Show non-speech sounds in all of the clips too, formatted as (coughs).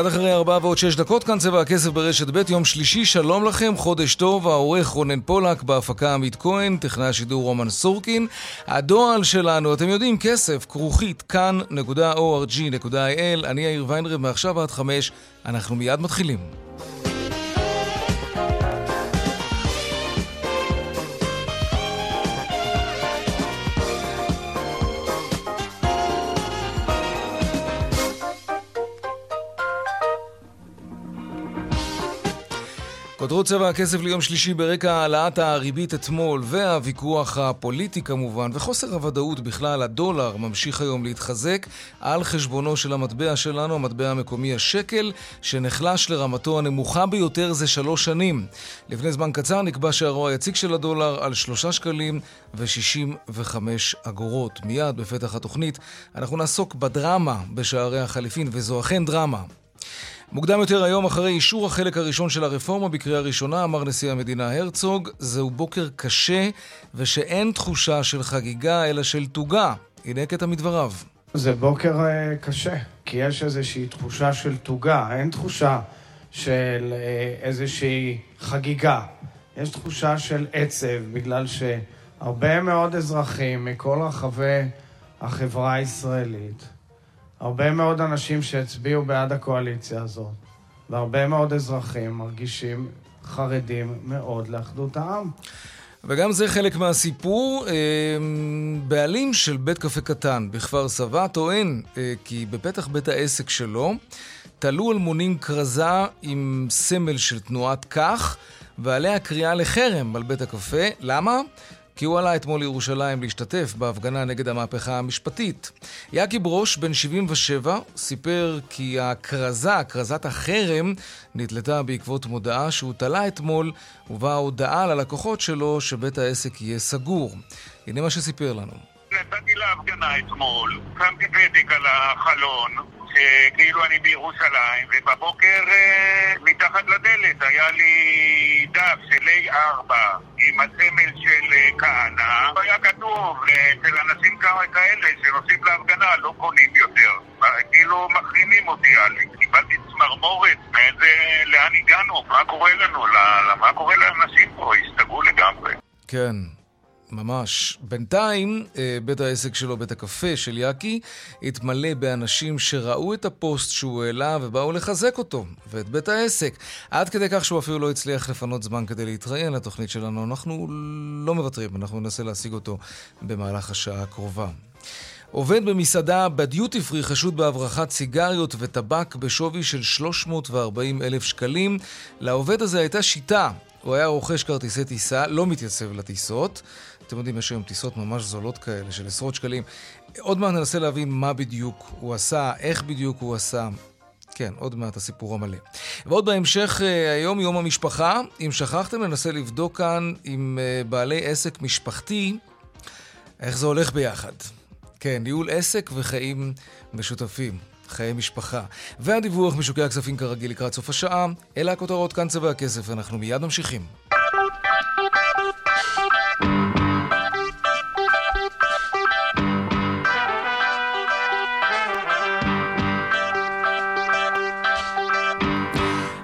קצת אחרי ארבעה ועוד שש דקות, כאן צבע הכסף ברשת ב', יום שלישי, שלום לכם, חודש טוב, העורך רונן פולק, בהפקה עמית כהן, טכנאי השידור רומן סורקין. הדואל שלנו, אתם יודעים, כסף, כרוכית, כאן.org.il, אני יאיר ויינרב, מעכשיו עד חמש, אנחנו מיד מתחילים. כותרות צבע הכסף ליום שלישי ברקע העלאת הריבית אתמול והוויכוח הפוליטי כמובן וחוסר הוודאות בכלל, הדולר ממשיך היום להתחזק על חשבונו של המטבע שלנו, המטבע המקומי השקל, שנחלש לרמתו הנמוכה ביותר זה שלוש שנים. לפני זמן קצר נקבע שערו היציג של הדולר על שלושה שקלים ושישים וחמש אגורות. מיד בפתח התוכנית אנחנו נעסוק בדרמה בשערי החליפין, וזו אכן דרמה. מוקדם יותר היום, אחרי אישור החלק הראשון של הרפורמה בקריאה ראשונה, אמר נשיא המדינה הרצוג, זהו בוקר קשה ושאין תחושה של חגיגה אלא של תוגה. הנה קטע מדבריו. זה בוקר uh, קשה, כי יש איזושהי תחושה של תוגה, אין תחושה של uh, איזושהי חגיגה. יש תחושה של עצב, בגלל שהרבה מאוד אזרחים מכל רחבי החברה הישראלית הרבה מאוד אנשים שהצביעו בעד הקואליציה הזאת, והרבה מאוד אזרחים מרגישים חרדים מאוד לאחדות העם. וגם זה חלק מהסיפור. אה, בעלים של בית קפה קטן בכפר סבא טוען אה, כי בפתח בית העסק שלו תלו אלמונים כרזה עם סמל של תנועת כך, ועליה קריאה לחרם על בית הקפה. למה? כי הוא עלה אתמול לירושלים להשתתף בהפגנה נגד המהפכה המשפטית. יאקי ברוש, בן 77, סיפר כי הכרזה, כרזת החרם, נתלתה בעקבות מודעה שהוא תלה אתמול, ובה הודעה ללקוחות שלו שבית העסק יהיה סגור. הנה מה שסיפר לנו. יצאתי להפגנה אתמול, שמתי פתק על החלון, שכאילו אני בירושלים, ובבוקר אה, מתחת לדלת היה לי דף של A4 עם הסמל של אה, כהנא, היה כתוב אצל אנשים כאלה שנוסעים להפגנה לא קונים יותר. כאילו מחרימים אותי, קיבלתי צמרמורת, לאן הגענו? מה קורה לנו? מה קורה לאנשים פה? הסתגרו לגמרי. כן, ממש. בינתיים, אה, בית העסק שלו, בית הקפה של יאקי, התמלא באנשים שראו את הפוסט שהוא העלה ובאו לחזק אותו, ואת בית העסק. עד כדי כך שהוא אפילו לא הצליח לפנות זמן כדי להתראיין לתוכנית שלנו. אנחנו לא מוותרים, אנחנו ננסה להשיג אותו במהלך השעה הקרובה. עובד במסעדה בדיוטי פרי חשוד בהברחת סיגריות וטבק בשווי של 340 אלף שקלים. לעובד הזה הייתה שיטה. הוא היה רוכש כרטיסי טיסה, לא מתייצב לטיסות. אתם יודעים, יש היום טיסות ממש זולות כאלה של עשרות שקלים. עוד מעט ננסה להבין מה בדיוק הוא עשה, איך בדיוק הוא עשה. כן, עוד מעט הסיפור המלא. ועוד בהמשך, אה, היום יום המשפחה. אם שכחתם, ננסה לבדוק כאן עם אה, בעלי עסק משפחתי, איך זה הולך ביחד. כן, ניהול עסק וחיים משותפים. חיי משפחה. והדיווח משוקי הכספים כרגיל לקראת סוף השעה. אלה הכותרות כאן צבע הכסף, אנחנו מיד ממשיכים.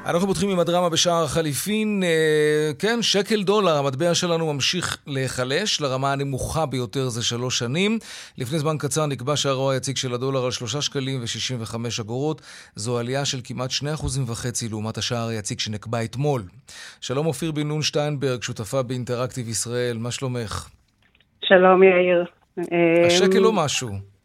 אנחנו פותחים עם הדרמה בשער החליפין. אה, כן, שקל דולר, המטבע שלנו ממשיך להיחלש, לרמה הנמוכה ביותר זה שלוש שנים. לפני זמן קצר נקבע שהרוע היציג של הדולר על שלושה שקלים ושישים וחמש אגורות. זו עלייה של כמעט שני אחוזים וחצי לעומת השער היציג שנקבע אתמול. שלום אופיר בן נון שטיינברג, שותפה באינטראקטיב ישראל, מה שלומך? שלום יאיר. השקל לא משהו.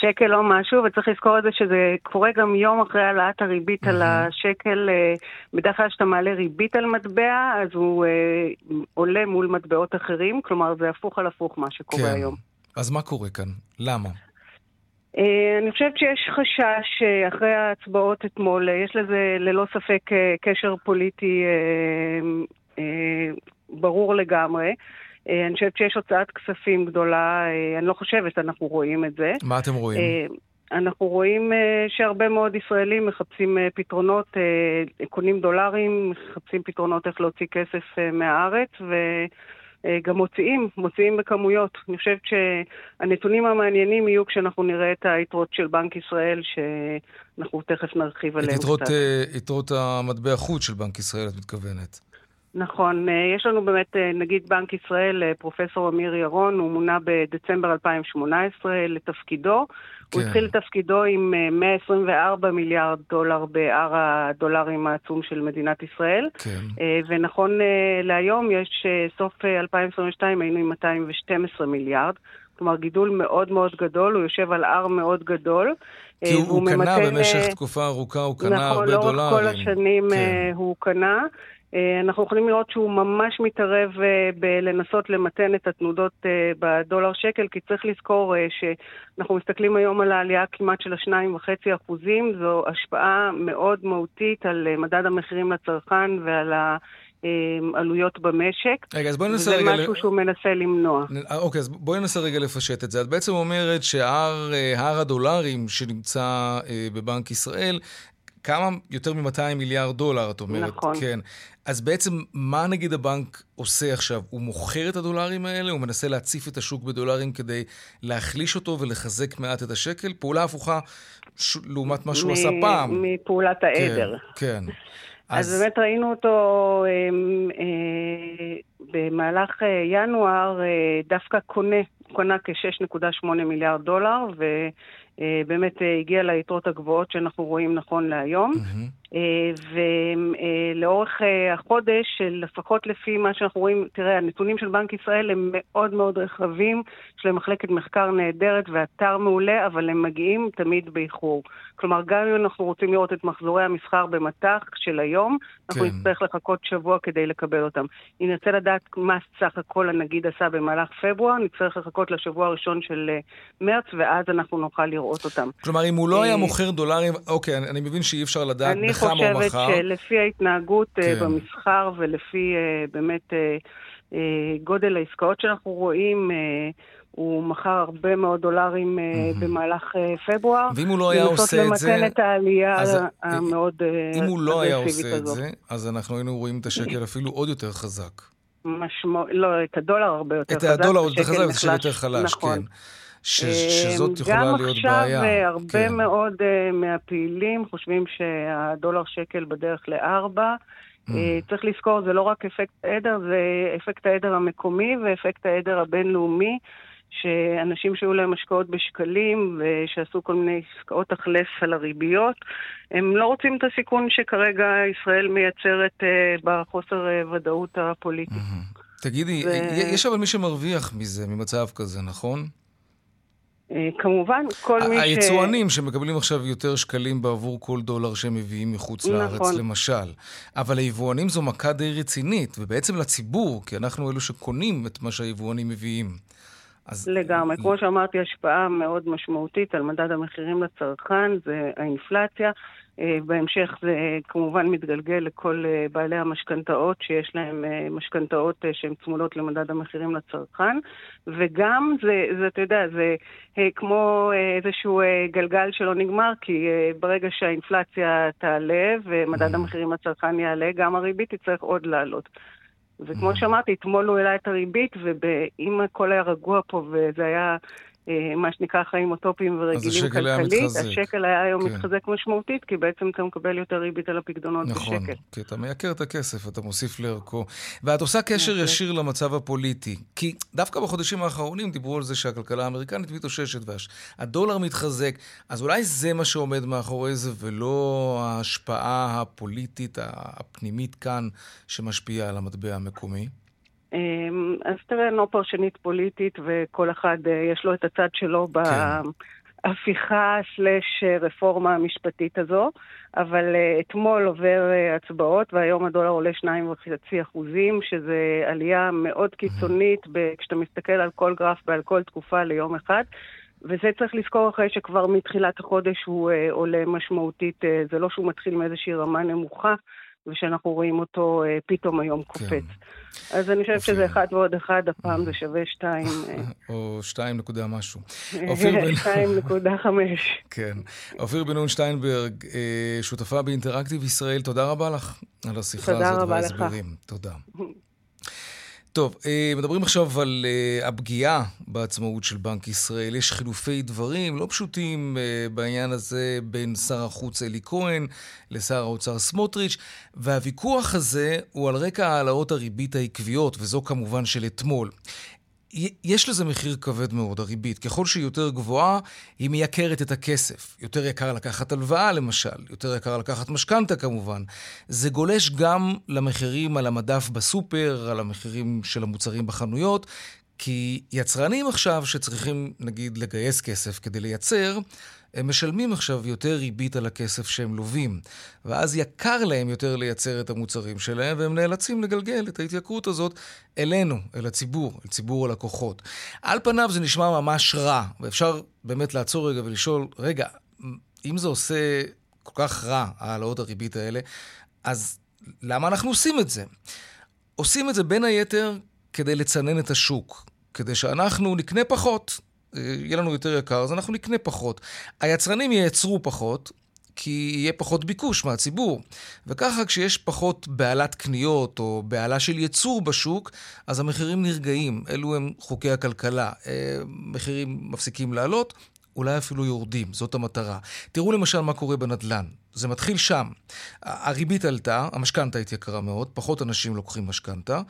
שקל או משהו, וצריך לזכור את זה שזה קורה גם יום אחרי העלאת הריבית על השקל. אה, בדרך כלל כשאתה מעלה ריבית על מטבע, אז הוא אה, עולה מול מטבעות אחרים, כלומר זה הפוך על הפוך מה שקורה כן. היום. אז מה קורה כאן? למה? אה, אני חושבת שיש חשש אה, אחרי ההצבעות אתמול, אה, יש לזה ללא ספק קשר פוליטי ברור לגמרי. אני חושבת שיש הוצאת כספים גדולה, אני לא חושבת, אנחנו רואים את זה. מה אתם רואים? אנחנו רואים שהרבה מאוד ישראלים מחפשים פתרונות, קונים דולרים, מחפשים פתרונות איך להוציא כסף מהארץ, ו... אה, גם מוציאים, מוציאים בכמויות. אני חושבת שהנתונים המעניינים יהיו כשאנחנו נראה את היתרות של בנק ישראל, שאנחנו תכף נרחיב עליהם קצת. את אה, יתרות המטבע חוץ של בנק ישראל, את מתכוונת. נכון, אה, יש לנו באמת, נגיד בנק ישראל, פרופסור אמיר ירון, הוא מונה בדצמבר 2018 לתפקידו. כן. הוא התחיל תפקידו עם 124 אה, מיליארד דולר בהר הדולרים העצום של מדינת ישראל. כן. אה, ונכון אה, להיום, יש סוף 2022 היינו עם 212 מיליארד. כלומר, גידול מאוד מאוד גדול, הוא יושב על הר מאוד גדול. כי הוא, הוא קנה במשך תקופה ארוכה, הוא קנה נכון, הרבה דולרים. נכון, לאורך כל השנים כן. הוא קנה. אה, אנחנו יכולים לראות שהוא ממש מתערב אה, בלנסות למתן את התנודות אה, בדולר שקל, כי צריך לזכור שאנחנו מסתכלים היום על העלייה כמעט של השניים וחצי אחוזים, זו השפעה מאוד מהותית על מדד המחירים לצרכן ועל ה... עלויות במשק. רגע, אז בואי ננסה רגע... וזה משהו שהוא מנסה למנוע. אוקיי, אז בואי ננסה רגע לפשט את זה. את בעצם אומרת שהר הדולרים שנמצא בבנק ישראל כמה יותר מ-200 מיליארד דולר, את אומרת. נכון. כן. אז בעצם, מה נגיד הבנק עושה עכשיו? הוא מוכר את הדולרים האלה? הוא מנסה להציף את השוק בדולרים כדי להחליש אותו ולחזק מעט את השקל? פעולה הפוכה ש... לעומת מה שהוא מ- עשה פעם. מפעולת העדר. כן, כן. אז... אז באמת ראינו אותו אה, אה, במהלך אה, ינואר, אה, דווקא קונה, קונה כ-6.8 מיליארד דולר, ו... אה, אה, הגיע ליתרות הגבוהות שאנחנו רואים נכון להיום. Mm-hmm. ולאורך החודש, לפחות לפי מה שאנחנו רואים, תראה, הנתונים של בנק ישראל הם מאוד מאוד רחבים, יש להם מחלקת מחקר נהדרת ואתר מעולה, אבל הם מגיעים תמיד באיחור. כלומר, גם אם אנחנו רוצים לראות את מחזורי המסחר במטח של היום, אנחנו כן. נצטרך לחכות שבוע כדי לקבל אותם. אם נרצה לדעת מה סך הכל הנגיד עשה במהלך פברואר, נצטרך לחכות לשבוע הראשון של מרץ, ואז אנחנו נוכל לראות אותם. כלומר, אם הוא לא היה מוכר דולרים, אוקיי, אני מבין שאי אפשר לדעת בכמה הוא מכר. אני חושבת שלפי ההתנהגות כן. במסחר ולפי באמת גודל העסקאות שאנחנו רואים, הוא מכר הרבה מאוד דולרים mm-hmm. במהלך פברואר. ואם הוא לא היה עושה את זה... לנסות למתן את העלייה אז, המאוד אם הוא לא היה עושה הזאת. את זה, אז אנחנו היינו רואים את השקל אפילו עוד יותר חזק. משמע... לא, את הדולר הרבה יותר חזק. את הדולר עוד יותר חזק, השקל יותר חלש, נכון. כן. ש, שזאת יכולה להיות בעיה. גם עכשיו הרבה כן. מאוד uh, מהפעילים חושבים שהדולר שקל בדרך לארבע. Mm. Uh, צריך לזכור, זה לא רק אפקט העדר, זה אפקט העדר המקומי ואפקט העדר הבינלאומי. שאנשים שהיו להם השקעות בשקלים ושעשו כל מיני עסקאות החלף על הריביות, הם לא רוצים את הסיכון שכרגע ישראל מייצרת uh, בחוסר uh, ודאות הפוליטית. Mm-hmm. תגידי, ו... יש אבל מי שמרוויח מזה, ממצב כזה, נכון? אה, כמובן, כל מי ש... היצואנים שמקבלים עכשיו יותר שקלים בעבור כל דולר שהם מביאים מחוץ נכון. לארץ, למשל. אבל היבואנים זו מכה די רצינית, ובעצם לציבור, כי אנחנו אלו שקונים את מה שהיבואנים מביאים. אז... לגמרי. כמו שאמרתי, השפעה מאוד משמעותית על מדד המחירים לצרכן זה האינפלציה. אה, בהמשך זה כמובן מתגלגל לכל אה, בעלי המשכנתאות שיש להם אה, משכנתאות שהן צמודות למדד המחירים לצרכן, וגם זה, זה אתה יודע, זה כמו איזשהו גלגל שלא נגמר, כי ברגע שהאינפלציה תעלה ומדד mm. המחירים לצרכן יעלה, גם הריבית תצטרך עוד לעלות. וכמו mm. שאמרתי, אתמול הוא העלה את הריבית, ואם הכל היה רגוע פה וזה היה מה שנקרא חיים אוטופיים ורגילים כלכלית, השקל היה היום כן. מתחזק משמעותית, כי בעצם אתה מקבל יותר ריבית על הפקדונות נכון, בשקל. נכון, כי אתה מייקר את הכסף, אתה מוסיף לערכו. ואת עושה קשר נכון. ישיר למצב הפוליטי. כי דווקא בחודשים האחרונים דיברו על זה שהכלכלה האמריקנית מתאוששת והדולר מתחזק, אז אולי זה מה שעומד מאחורי זה, ולא ההשפעה הפוליטית הפנימית כאן שמשפיעה על המטבע המקומי? אמ, אז תראה, לא פרשנית פוליטית, וכל אחד אה, יש לו את הצד שלו כן. בהפיכה סלש רפורמה המשפטית הזו, אבל אה, אתמול עובר אה, הצבעות, והיום הדולר עולה 2.5 אחוזים, שזה עלייה מאוד קיצונית כשאתה מסתכל על כל גרף ועל כל תקופה ליום אחד. וזה צריך לזכור אחרי שכבר מתחילת החודש הוא אה, עולה משמעותית, אה, זה לא שהוא מתחיל מאיזושהי רמה נמוכה, ושאנחנו רואים אותו אה, פתאום היום קופץ. כן. אז אני חושבת שזה אחד ועוד אחד, הפעם זה שווה שתיים. אה. (laughs) או שתיים נקודה משהו. (laughs) שתיים נקודה חמש. כן. אופיר בן נון שטיינברג, אה, שותפה באינטראקטיב ישראל, תודה רבה לך על השיחה הזאת וההסברים. תודה. (laughs) טוב, אה, מדברים עכשיו על אה, הפגיעה בעצמאות של בנק ישראל. יש חילופי דברים לא פשוטים אה, בעניין הזה בין שר החוץ אלי כהן לשר האוצר סמוטריץ', והוויכוח הזה הוא על רקע העלאות הריבית העקביות, וזו כמובן של אתמול. יש לזה מחיר כבד מאוד, הריבית. ככל שהיא יותר גבוהה, היא מייקרת את הכסף. יותר יקר לקחת הלוואה, למשל. יותר יקר לקחת משכנתה, כמובן. זה גולש גם למחירים על המדף בסופר, על המחירים של המוצרים בחנויות, כי יצרנים עכשיו שצריכים, נגיד, לגייס כסף כדי לייצר, הם משלמים עכשיו יותר ריבית על הכסף שהם לווים. ואז יקר להם יותר לייצר את המוצרים שלהם, והם נאלצים לגלגל את ההתייקרות הזאת אלינו, אל הציבור, אל ציבור הלקוחות. על פניו זה נשמע ממש רע, ואפשר באמת לעצור רגע ולשאול, רגע, אם זה עושה כל כך רע, העלאות הריבית האלה, אז למה אנחנו עושים את זה? עושים את זה בין היתר כדי לצנן את השוק, כדי שאנחנו נקנה פחות. יהיה לנו יותר יקר, אז אנחנו נקנה פחות. היצרנים ייצרו פחות, כי יהיה פחות ביקוש מהציבור. וככה כשיש פחות בעלת קניות או בעלה של ייצור בשוק, אז המחירים נרגעים. אלו הם חוקי הכלכלה. אה, מחירים מפסיקים לעלות, אולי אפילו יורדים, זאת המטרה. תראו למשל מה קורה בנדל"ן. זה מתחיל שם. הריבית עלתה, המשכנתה התייקרה מאוד, פחות אנשים לוקחים משכנתה,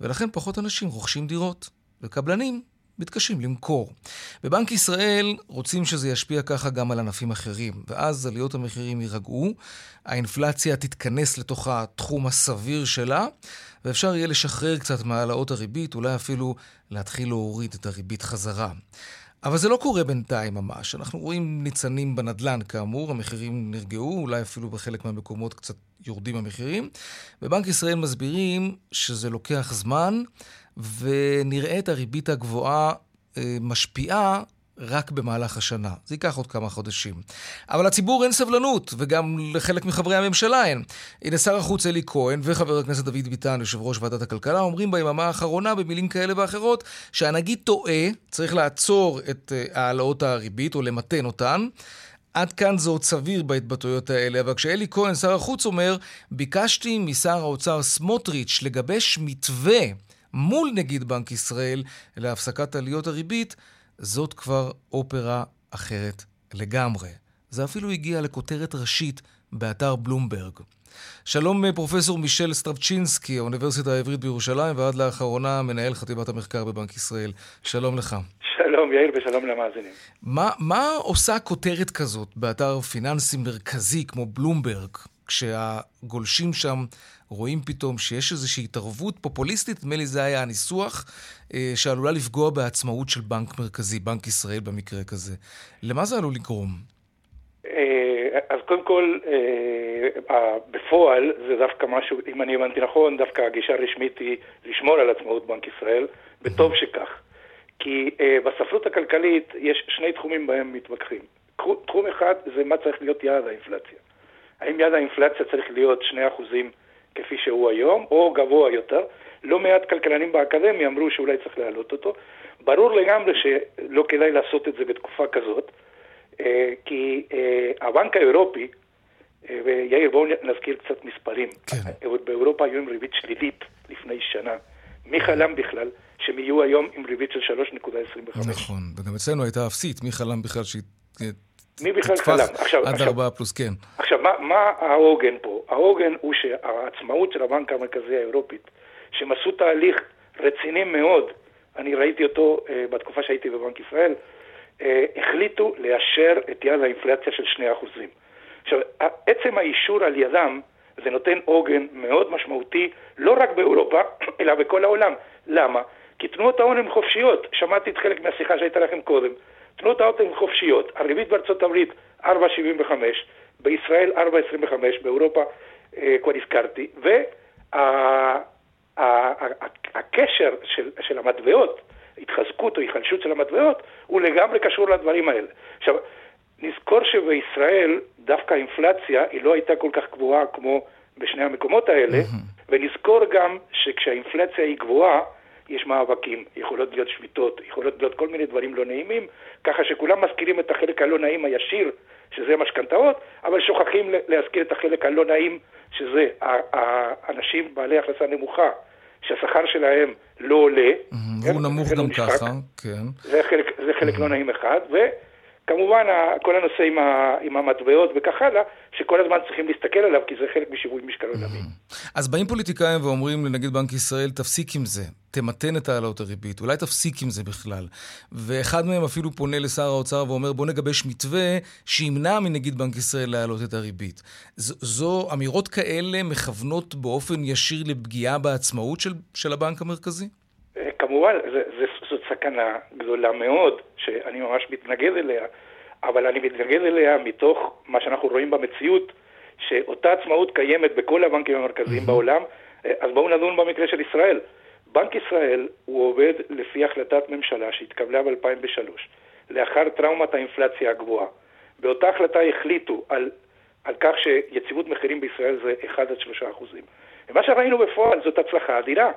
ולכן פחות אנשים רוכשים דירות. וקבלנים מתקשים למכור. בבנק ישראל רוצים שזה ישפיע ככה גם על ענפים אחרים, ואז עליות המחירים יירגעו, האינפלציה תתכנס לתוך התחום הסביר שלה, ואפשר יהיה לשחרר קצת מהעלאות הריבית, אולי אפילו להתחיל להוריד את הריבית חזרה. אבל זה לא קורה בינתיים ממש. אנחנו רואים ניצנים בנדל"ן, כאמור, המחירים נרגעו, אולי אפילו בחלק מהמקומות קצת יורדים המחירים. בבנק ישראל מסבירים שזה לוקח זמן, ונראה את הריבית הגבוהה אה, משפיעה רק במהלך השנה. זה ייקח עוד כמה חודשים. אבל לציבור אין סבלנות, וגם לחלק מחברי הממשלה אין. הנה שר החוץ אלי כהן וחבר הכנסת דוד ביטן, יושב ראש ועדת הכלכלה, אומרים ביממה האחרונה, במילים כאלה ואחרות, שהנגיד טועה, צריך לעצור את אה, העלאות הריבית או למתן אותן. עד כאן זה עוד סביר בהתבטאויות האלה, אבל כשאלי כהן, שר החוץ, אומר, ביקשתי משר האוצר סמוטריץ' לגבש מתווה מול נגיד בנק ישראל להפסקת עליות הריבית, זאת כבר אופרה אחרת לגמרי. זה אפילו הגיע לכותרת ראשית באתר בלומברג. שלום אה, פרופסור מישל סטרבצ'ינסקי, האוניברסיטה העברית בירושלים, ועד לאחרונה מנהל חטיבת המחקר בבנק ישראל. שלום לך. שלום יאיר ושלום למאזינים. מה, מה עושה כותרת כזאת באתר פיננסי מרכזי כמו בלומברג, כשהגולשים שם רואים פתאום שיש איזושהי התערבות פופוליסטית, נדמה לי זה היה הניסוח, אה, שעלולה לפגוע בעצמאות של בנק מרכזי, בנק ישראל במקרה כזה. למה זה עלול לגרום? אה, אז קודם כל, אה, בפועל זה דווקא משהו, אם אני הבנתי נכון, דווקא הגישה הרשמית היא לשמור על עצמאות בנק ישראל, וטוב שכך. כי בספרות הכלכלית יש שני תחומים בהם מתווכחים. תחום אחד זה מה צריך להיות יעד האינפלציה. האם יעד האינפלציה צריך להיות 2% כפי שהוא היום, או גבוה יותר. לא מעט כלכלנים באקדמיה אמרו שאולי צריך להעלות אותו. ברור לגמרי שלא כדאי לעשות את זה בתקופה כזאת, אה, כי אה, הבנק האירופי, אה, ויאיר בואו נזכיר קצת מספרים, כן. באירופה היו עם ריבית שלילית לפני שנה. מי חלם בכלל שהם יהיו היום עם ריבית של 3.25? נכון, וגם אצלנו הייתה אפסית, מי חלם בכלל שהיא מי בכלל חלם? עכשיו, עד ארבעה פלוס, כן. עכשיו, מה, מה העוגן פה? העוגן הוא שהעצמאות של הבנק המרכזי האירופית, שהם עשו תהליך רציני מאוד, אני ראיתי אותו uh, בתקופה שהייתי בבנק ישראל, uh, החליטו לאשר את יעד האינפלציה של 2%. עכשיו, עצם האישור על ידם, זה נותן עוגן מאוד משמעותי, לא רק באירופה, (coughs) אלא בכל העולם. למה? כי תנועות ההון הן חופשיות. שמעתי את חלק מהשיחה שהייתה לכם קודם. תנועות האוטו הן חופשיות, הריבית בארצות הברית 4.75, בישראל 4.25, באירופה אה, כבר הזכרתי, והקשר של, של המטבעות ההתחזקות או היחלשות של המטבעות, הוא לגמרי קשור לדברים האלה. עכשיו, נזכור שבישראל דווקא האינפלציה היא לא הייתה כל כך גבוהה כמו בשני המקומות האלה, ונזכור גם שכשהאינפלציה היא גבוהה, יש מאבקים, יכולות להיות שביתות, יכולות להיות כל מיני דברים לא נעימים, ככה שכולם מזכירים את החלק הלא נעים הישיר, שזה משכנתאות, אבל שוכחים להזכיר את החלק הלא נעים, שזה האנשים בעלי הכנסה נמוכה, שהשכר שלהם לא עולה. והוא כן? נמוך גם ככה, כן. זה חלק, זה חלק לא נעים אחד, ו... כמובן, כל הנושא עם, ה, עם המטבעות וכך הלאה, שכל הזמן צריכים להסתכל עליו, כי זה חלק משיווי משקל עולמי. אז באים פוליטיקאים ואומרים לנגיד בנק ישראל, תפסיק עם זה, תמתן את העלות הריבית, אולי תפסיק עם זה בכלל. ואחד מהם אפילו פונה לשר האוצר ואומר, בוא נגבש מתווה שימנע מנגיד בנק ישראל להעלות את הריבית. ז, זו, אמירות כאלה מכוונות באופן ישיר לפגיעה בעצמאות של, של הבנק המרכזי? אה, כמובן, זה, זה, סכנה גדולה מאוד, שאני ממש מתנגד אליה, אבל אני מתנגד אליה מתוך מה שאנחנו רואים במציאות, שאותה עצמאות קיימת בכל הבנקים המרכזיים mm-hmm. בעולם, אז בואו נדון במקרה של ישראל. בנק ישראל הוא עובד לפי החלטת ממשלה שהתקבלה ב-2003, לאחר טראומת האינפלציה הגבוהה. באותה החלטה החליטו על, על כך שיציבות מחירים בישראל זה 1 עד 3 אחוזים. ומה שראינו בפועל זאת הצלחה אדירה.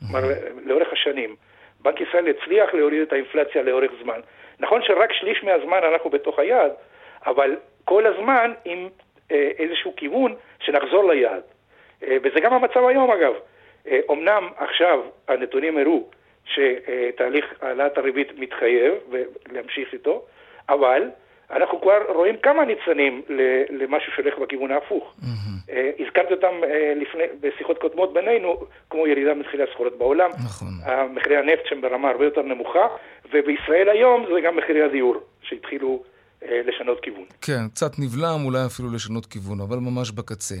כלומר, לאורך השנים. בנק ישראל הצליח להוריד את האינפלציה לאורך זמן. נכון שרק שליש מהזמן אנחנו בתוך היעד, אבל כל הזמן עם אה, איזשהו כיוון שנחזור ליעד. אה, וזה גם המצב היום אגב. אה, אמנם עכשיו הנתונים הראו שתהליך העלאת הריבית מתחייב ולהמשיך איתו, אבל אנחנו כבר רואים כמה ניצנים למשהו שהולך בכיוון ההפוך. Mm-hmm. הזכרתי אותם אה, לפני, בשיחות קודמות בינינו, כמו ירידה במחירי הסחורות בעולם. נכון. מחירי הנפט שהם ברמה הרבה יותר נמוכה, ובישראל היום זה גם מחירי הדיור, שהתחילו אה, לשנות כיוון. כן, קצת נבלם, אולי אפילו לשנות כיוון, אבל ממש בקצה.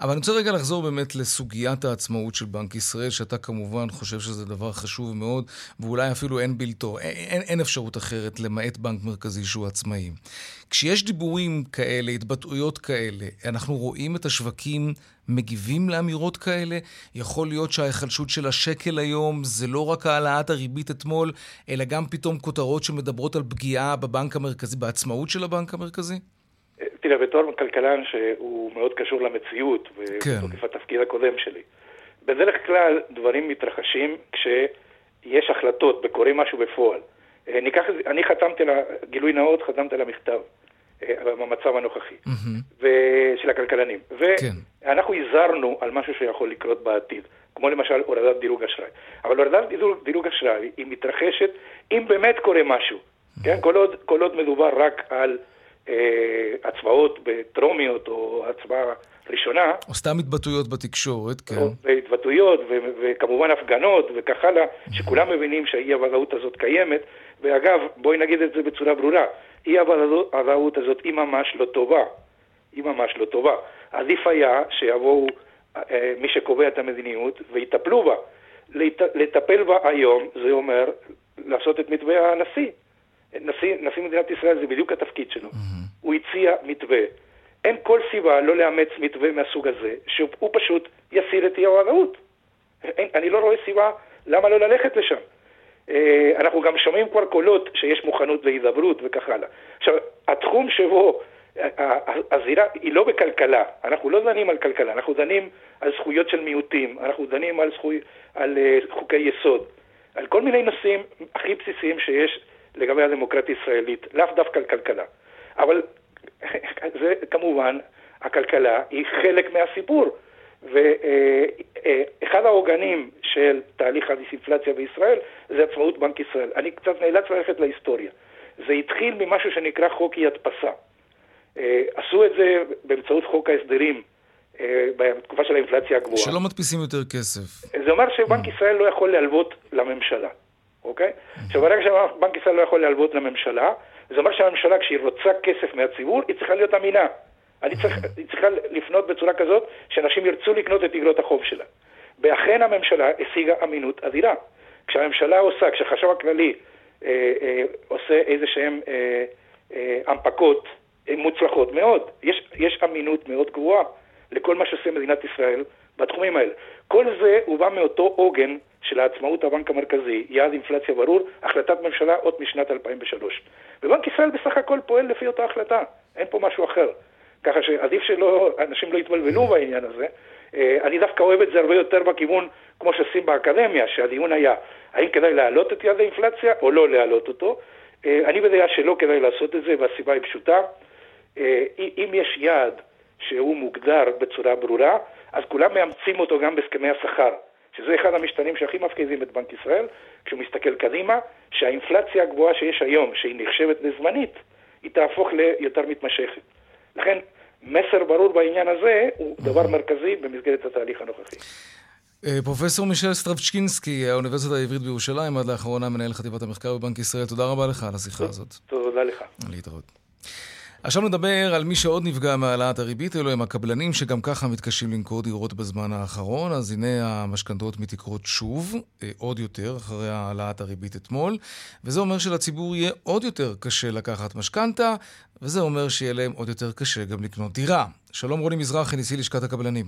אבל אני רוצה רגע לחזור באמת לסוגיית העצמאות של בנק ישראל, שאתה כמובן חושב שזה דבר חשוב מאוד, ואולי אפילו אין בלתו, אין, אין, אין אפשרות אחרת למעט בנק מרכזי שהוא עצמאי. כשיש דיבורים כאלה, התבטאויות כאלה, אנחנו רואים את השווקים מגיבים לאמירות כאלה? יכול להיות שההיחלשות של השקל היום זה לא רק העלאת הריבית אתמול, אלא גם פתאום כותרות שמדברות על פגיעה בבנק המרכזי, בעצמאות של הבנק המרכזי? תראה, בתור כלכלן שהוא מאוד קשור למציאות, כן. ובתוקף התפקיד הקודם שלי, בדרך כלל דברים מתרחשים כשיש החלטות וקורה משהו בפועל. אה, ניקח, אני חתמתי, גילוי נאות, חתמתי על המכתב. אה, במצב הנוכחי, mm-hmm. של הכלכלנים. כן. ואנחנו הזהרנו על משהו שיכול לקרות בעתיד, כמו למשל הורדת דירוג אשראי. אבל הורדת דירוג, אשראי היא מתרחשת אם באמת קורה משהו. Mm-hmm. כן? כל עוד, כל עוד מדובר רק על אה, הצבעות בטרומיות או הצבעה ראשונה. או סתם התבטאויות בתקשורת, כן. והתבטאויות, וכמובן הפגנות וכך הלאה, שכולם מבינים שהאי-הוודאות הזאת קיימת. ואגב, בואי נגיד את זה בצורה ברורה, אי-הוודאות הזאת היא ממש לא טובה. היא ממש לא טובה. עדיף היה שיבואו אה, מי שקובע את המדיניות ויטפלו בה. לט, לטפל בה היום, זה אומר לעשות את מתווה הנשיא. נשיא, נשיא מדינת ישראל זה בדיוק התפקיד שלו. Mm-hmm. הוא הציע מתווה. אין כל סיבה לא לאמץ מתווה מהסוג הזה, שהוא פשוט יסיר את אי-הוודאות. אני לא רואה סיבה למה לא ללכת לשם. אה, אנחנו גם שומעים כבר קולות שיש מוכנות להידברות וכך הלאה. עכשיו, התחום שבו הזירה היא לא בכלכלה, אנחנו לא דנים על כלכלה, אנחנו דנים על זכויות של מיעוטים, אנחנו דנים על, זכוי, על אה, חוקי יסוד, על כל מיני נושאים הכי בסיסיים שיש לגבי הדמוקרטיה הישראלית, לאו דווקא על כלכלה. אבל (laughs) זה כמובן, הכלכלה היא חלק מהסיפור. ואחד העוגנים של תהליך הדיסאינפלציה בישראל זה עצמאות בנק ישראל. אני קצת נאלץ ללכת להיסטוריה. זה התחיל ממשהו שנקרא חוק אי הדפסה. אה, עשו את זה באמצעות חוק ההסדרים אה, בתקופה של האינפלציה הגבוהה. שלא מדפיסים יותר כסף. זה אומר שבנק mm. ישראל לא יכול להלוות לממשלה, אוקיי? עכשיו, ברגע שבנק ישראל לא יכול להלוות לממשלה, זה אומר שהממשלה, כשהיא רוצה כסף מהציבור, היא צריכה להיות אמינה. אני צריך, היא צריכה לפנות בצורה כזאת שאנשים ירצו לקנות את איגרות החוב שלה. ואכן הממשלה השיגה אמינות אדירה. כשהממשלה עושה, כשהחשב הכללי אה, אה, עושה איזה שהם אה, אה, אה, מוצלחות מאוד, יש, יש אמינות מאוד גבוהה לכל מה שעושה מדינת ישראל בתחומים האלה. כל זה הוא בא מאותו עוגן של העצמאות הבנק המרכזי, יעד אינפלציה ברור, החלטת ממשלה עוד משנת 2003. ובנק ישראל בסך הכל פועל לפי אותה החלטה, אין פה משהו אחר. ככה שעדיף שאנשים לא יתבלבלו בעניין הזה. אה, אני דווקא אוהב את זה הרבה יותר בכיוון, כמו שעושים באקדמיה, שהדיון היה, האם כדאי להעלות את יעד האינפלציה או לא להעלות אותו. אה, אני בדעה שלא כדאי לעשות את זה, והסיבה היא פשוטה. אה, אם יש יעד שהוא מוגדר בצורה ברורה, אז כולם מאמצים אותו גם בהסכמי השכר, שזה אחד המשתנים שהכי מפחידים את בנק ישראל, כשהוא מסתכל קדימה, שהאינפלציה הגבוהה שיש היום, שהיא נחשבת לזמנית, היא תהפוך ליותר מתמשכת. לכן, מסר ברור בעניין הזה הוא דבר מרכזי במסגרת התהליך הנוכחי. אה, פרופסור מישל סטרבצ'קינסקי, האוניברסיטה העברית בירושלים, עד לאחרונה מנהל חטיבת המחקר בבנק ישראל, תודה רבה לך על השיחה הזאת. תודה לך. להתראות. עכשיו נדבר על מי שעוד נפגע מהעלאת הריבית, אלו הם הקבלנים שגם ככה מתקשים למכור דירות בזמן האחרון, אז הנה המשכנתאות מתייקרות שוב, אה, עוד יותר, אחרי העלאת הריבית אתמול, וזה אומר שלציבור יהיה עוד יותר קשה לקחת משכנתה, וזה אומר שיהיה להם עוד יותר קשה גם לקנות דירה. שלום רוני מזרחי, נשיא לשכת הקבלנים.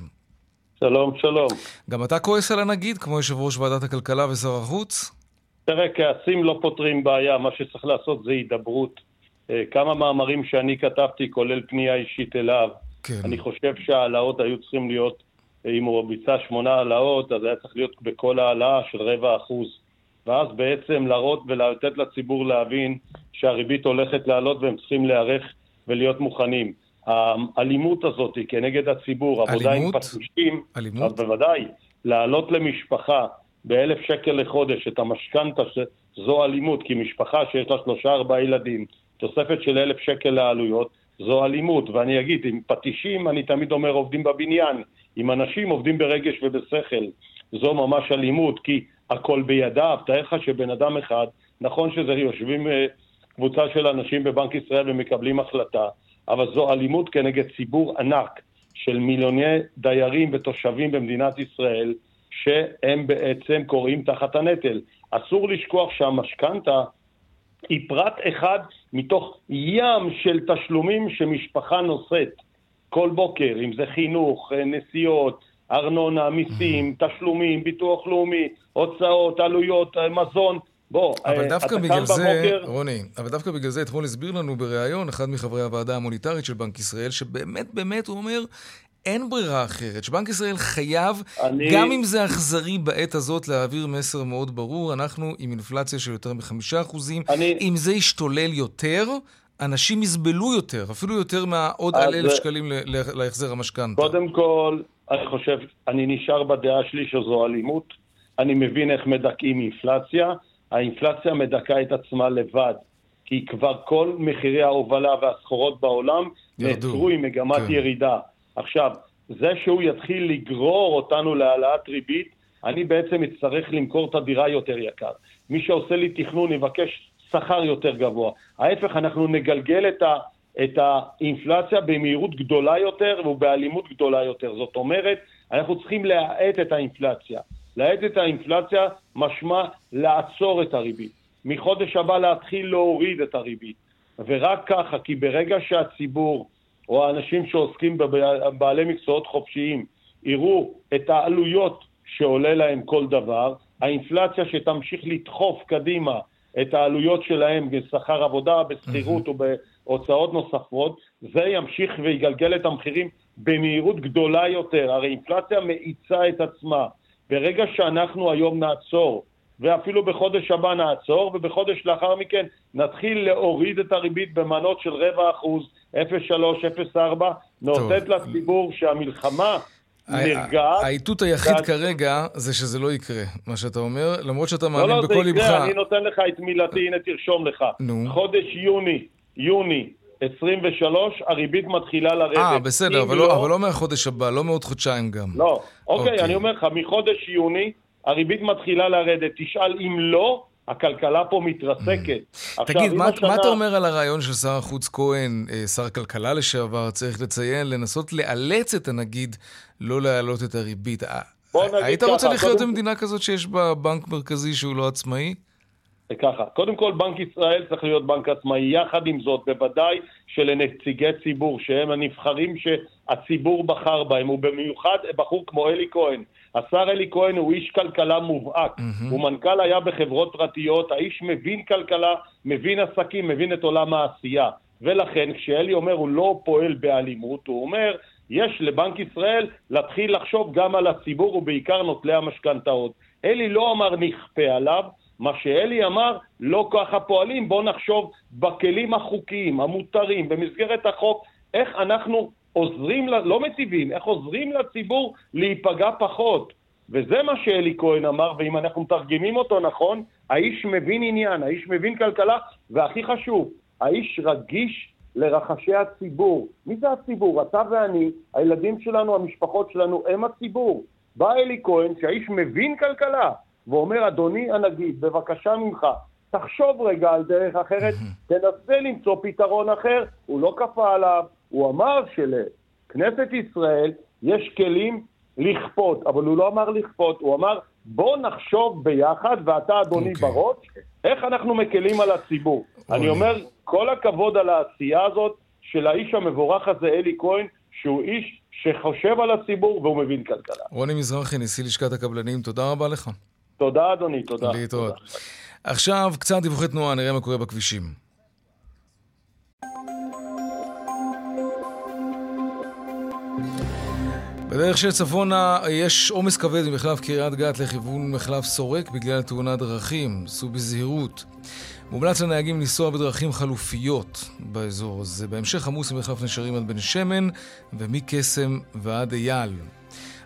שלום, שלום. גם אתה כועס על הנגיד, כמו יושב ראש ועדת הכלכלה ושר החוץ? תראה, כעסים לא פותרים בעיה, מה שצריך לעשות זה הידברות. אה, כמה מאמרים שאני כתבתי, כולל פנייה אישית אליו. כן. אני חושב שההעלאות היו צריכים להיות, אה, אם הוא ביצע שמונה העלאות, אז היה צריך להיות בכל העלאה של רבע אחוז. ואז בעצם להראות ולתת לציבור להבין שהריבית הולכת לעלות והם צריכים להיערך ולהיות מוכנים. האלימות הזאת כנגד הציבור, עבודה עם פטושים, אלימות? בוודאי, להעלות למשפחה באלף שקל לחודש את המשכנתה, זו אלימות, כי משפחה שיש לה שלושה ארבעה ילדים, תוספת של אלף שקל לעלויות, זו אלימות. ואני אגיד, עם פטישים, אני תמיד אומר עובדים בבניין, עם אנשים עובדים ברגש ובשכל. זו ממש אלימות, כי הכל בידיו. תאר לך שבן אדם אחד, נכון שזה יושבים אה, קבוצה של אנשים בבנק ישראל ומקבלים החלטה, אבל זו אלימות כנגד ציבור ענק של מיליוני דיירים ותושבים במדינת ישראל, שהם בעצם קוראים תחת הנטל. אסור לשכוח שהמשכנתה היא פרט אחד מתוך ים של תשלומים שמשפחה נושאת כל בוקר, אם זה חינוך, אה, נסיעות, ארנונה, מיסים, תשלומים, ביטוח לאומי, הוצאות, עלויות, אה, מזון. בוא, אבל אה, דווקא בגלל זה, בבוקר... רוני, אבל דווקא בגלל זה אתמול הסביר לנו בריאיון אחד מחברי הוועדה המוניטרית של בנק ישראל, שבאמת באמת הוא אומר, אין ברירה אחרת, שבנק ישראל חייב, אני... גם אם זה אכזרי בעת הזאת, להעביר מסר מאוד ברור, אנחנו עם אינפלציה של יותר מחמישה אחוזים, אני... אם זה ישתולל יותר, אנשים יסבלו יותר, אפילו יותר מהעוד על אלף שקלים להחזר המשכנתה. קודם כל, אני חושב, אני נשאר בדעה שלי שזו אלימות. אני מבין איך מדכאים אינפלציה. האינפלציה מדכאה את עצמה לבד. כי כבר כל מחירי ההובלה והסחורות בעולם נעצרו עם מגמת כן. ירידה. עכשיו, זה שהוא יתחיל לגרור אותנו להעלאת ריבית, אני בעצם אצטרך למכור את הדירה יותר יקר. מי שעושה לי תכנון יבקש שכר יותר גבוה. ההפך, אנחנו נגלגל את, ה, את האינפלציה במהירות גדולה יותר ובאלימות גדולה יותר. זאת אומרת, אנחנו צריכים להאט את האינפלציה. להאט את האינפלציה משמע לעצור את הריבית. מחודש הבא להתחיל להוריד את הריבית. ורק ככה, כי ברגע שהציבור או האנשים שעוסקים בבעלי מקצועות חופשיים יראו את העלויות שעולה להם כל דבר, האינפלציה שתמשיך לדחוף קדימה את העלויות שלהם בשכר עבודה, בשכירות או בהוצאות נוספות, זה ימשיך ויגלגל את המחירים במהירות גדולה יותר. הרי אינפלציה מאיצה את עצמה. ברגע שאנחנו היום נעצור, ואפילו בחודש הבא נעצור, ובחודש לאחר מכן נתחיל להוריד את הריבית במנות של רבע אחוז, 0.3, 0.4, נאותת לציבור שהמלחמה נרגעת. האיתות היחיד כרגע זה שזה לא יקרה, מה שאתה אומר, למרות שאתה לא, מאמין לא, בכל ליבך. לא, לא, זה יקרה, אני נותן לך את מילתי, הנה תרשום לך. נו. חודש יוני, יוני 23, הריבית מתחילה לרדת. אה, בסדר, אבל לא, לא, אבל לא מהחודש הבא, לא מעוד חודשיים גם. לא, אוקיי, אוקיי, אני אומר לך, מחודש יוני הריבית מתחילה לרדת. תשאל אם לא, הכלכלה פה מתרסקת. Mm. תגיד, מה, השנה... מה אתה אומר על הרעיון של שר החוץ כהן, אה, שר הכלכלה לשעבר, צריך לציין, לנסות לאלץ את הנגיד לא להעלות את הריבית? אה, היית רוצה לחיות במדינה כזאת שיש בה בנק מרכזי שהוא לא עצמאי? ככה, קודם כל בנק ישראל צריך להיות בנק עצמאי, יחד עם זאת בוודאי שלנציגי ציבור שהם הנבחרים שהציבור בחר בהם, ובמיוחד בחור כמו אלי כהן. השר אלי כהן הוא איש כלכלה מובהק, mm-hmm. הוא מנכ"ל היה בחברות פרטיות, האיש מבין כלכלה, מבין עסקים, מבין את עולם העשייה. ולכן כשאלי אומר הוא לא פועל באלימות, הוא אומר יש לבנק ישראל להתחיל לחשוב גם על הציבור ובעיקר נוטלי המשכנתאות. אלי לא אמר נכפה עליו, מה שאלי אמר, לא ככה פועלים, בואו נחשוב בכלים החוקיים, המותרים, במסגרת החוק, איך אנחנו עוזרים, לא מציבים, איך עוזרים לציבור להיפגע פחות. וזה מה שאלי כהן אמר, ואם אנחנו מתרגמים אותו נכון, האיש מבין עניין, האיש מבין כלכלה, והכי חשוב, האיש רגיש לרחשי הציבור. מי זה הציבור? אתה ואני, הילדים שלנו, המשפחות שלנו, הם הציבור. בא אלי כהן, שהאיש מבין כלכלה, ואומר, אדוני הנגיד, בבקשה ממך, תחשוב רגע על דרך אחרת, תנסה למצוא פתרון אחר. הוא לא כפה עליו, הוא אמר שלכנסת ישראל יש כלים לכפות, אבל הוא לא אמר לכפות, הוא אמר בוא נחשוב ביחד, ואתה אדוני okay. אוקיי. בראש, איך אנחנו מקלים על הציבור. Okay. אני אומר, כל הכבוד על העשייה הזאת של האיש המבורך הזה, אלי כהן, שהוא איש שחושב על הציבור והוא מבין כלכלה. רוני מזרחי, נשיא לשכת הקבלנים, תודה רבה לך. תודה, אדוני, תודה. להתראות. עכשיו, קצת דיווחי תנועה, נראה מה קורה בכבישים. בדרך של צפונה יש עומס כבד ממחלף קריית גת לכיוון מחלף סורק בגלל תאונת דרכים. סעו בזהירות. מומלץ לנהגים לנסוע בדרכים חלופיות באזור הזה. בהמשך עמוס ממחלף נשרים עד בן שמן ומקסם ועד אייל.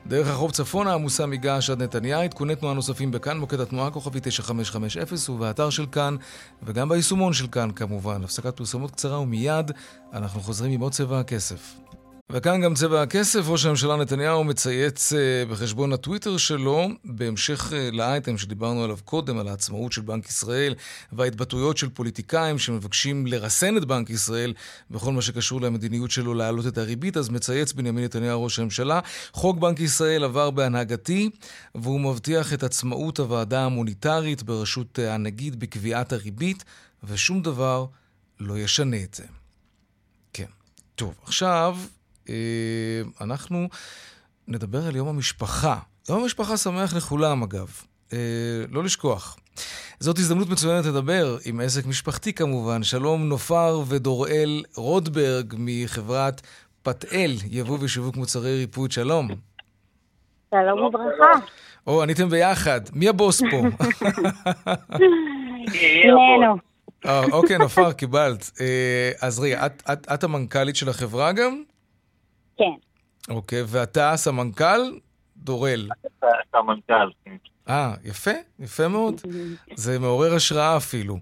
דרך החוף צפונה עמוסה מגעש עד נתניה, עדכוני תנועה נוספים בכאן, מוקד התנועה כוכבי 9550 ובאתר של כאן, וגם ביישומון של כאן כמובן. הפסקת פרסומות קצרה ומיד אנחנו חוזרים עם עוד צבע הכסף. וכאן גם צבע הכסף, ראש הממשלה נתניהו מצייץ uh, בחשבון הטוויטר שלו, בהמשך uh, לאייטם שדיברנו עליו קודם, על העצמאות של בנק ישראל וההתבטאויות של פוליטיקאים שמבקשים לרסן את בנק ישראל בכל מה שקשור למדיניות שלו להעלות את הריבית, אז מצייץ בנימין נתניהו ראש הממשלה, חוק בנק ישראל עבר בהנהגתי והוא מבטיח את עצמאות הוועדה המוניטרית בראשות uh, הנגיד בקביעת הריבית, ושום דבר לא ישנה את זה. כן. טוב, עכשיו אה, אנחנו נדבר על יום המשפחה. יום המשפחה שמח לכולם, אגב. אה, לא לשכוח. זאת הזדמנות מצוינת לדבר עם עסק משפחתי כמובן. שלום נופר ודוראל רודברג מחברת פתאל, יבוא ושיווק מוצרי ריפוד. שלום. שלום וברכה. או, עניתם ביחד. מי הבוס פה? (laughs) שנינו. אוקיי, נופר, קיבלת. אז רגע, את המנכ"לית של החברה גם? כן. אוקיי, ואתה סמנכ"ל? דורל. סמנכ"ל, כן. אה, יפה, יפה מאוד. (laughs) זה מעורר השראה אפילו.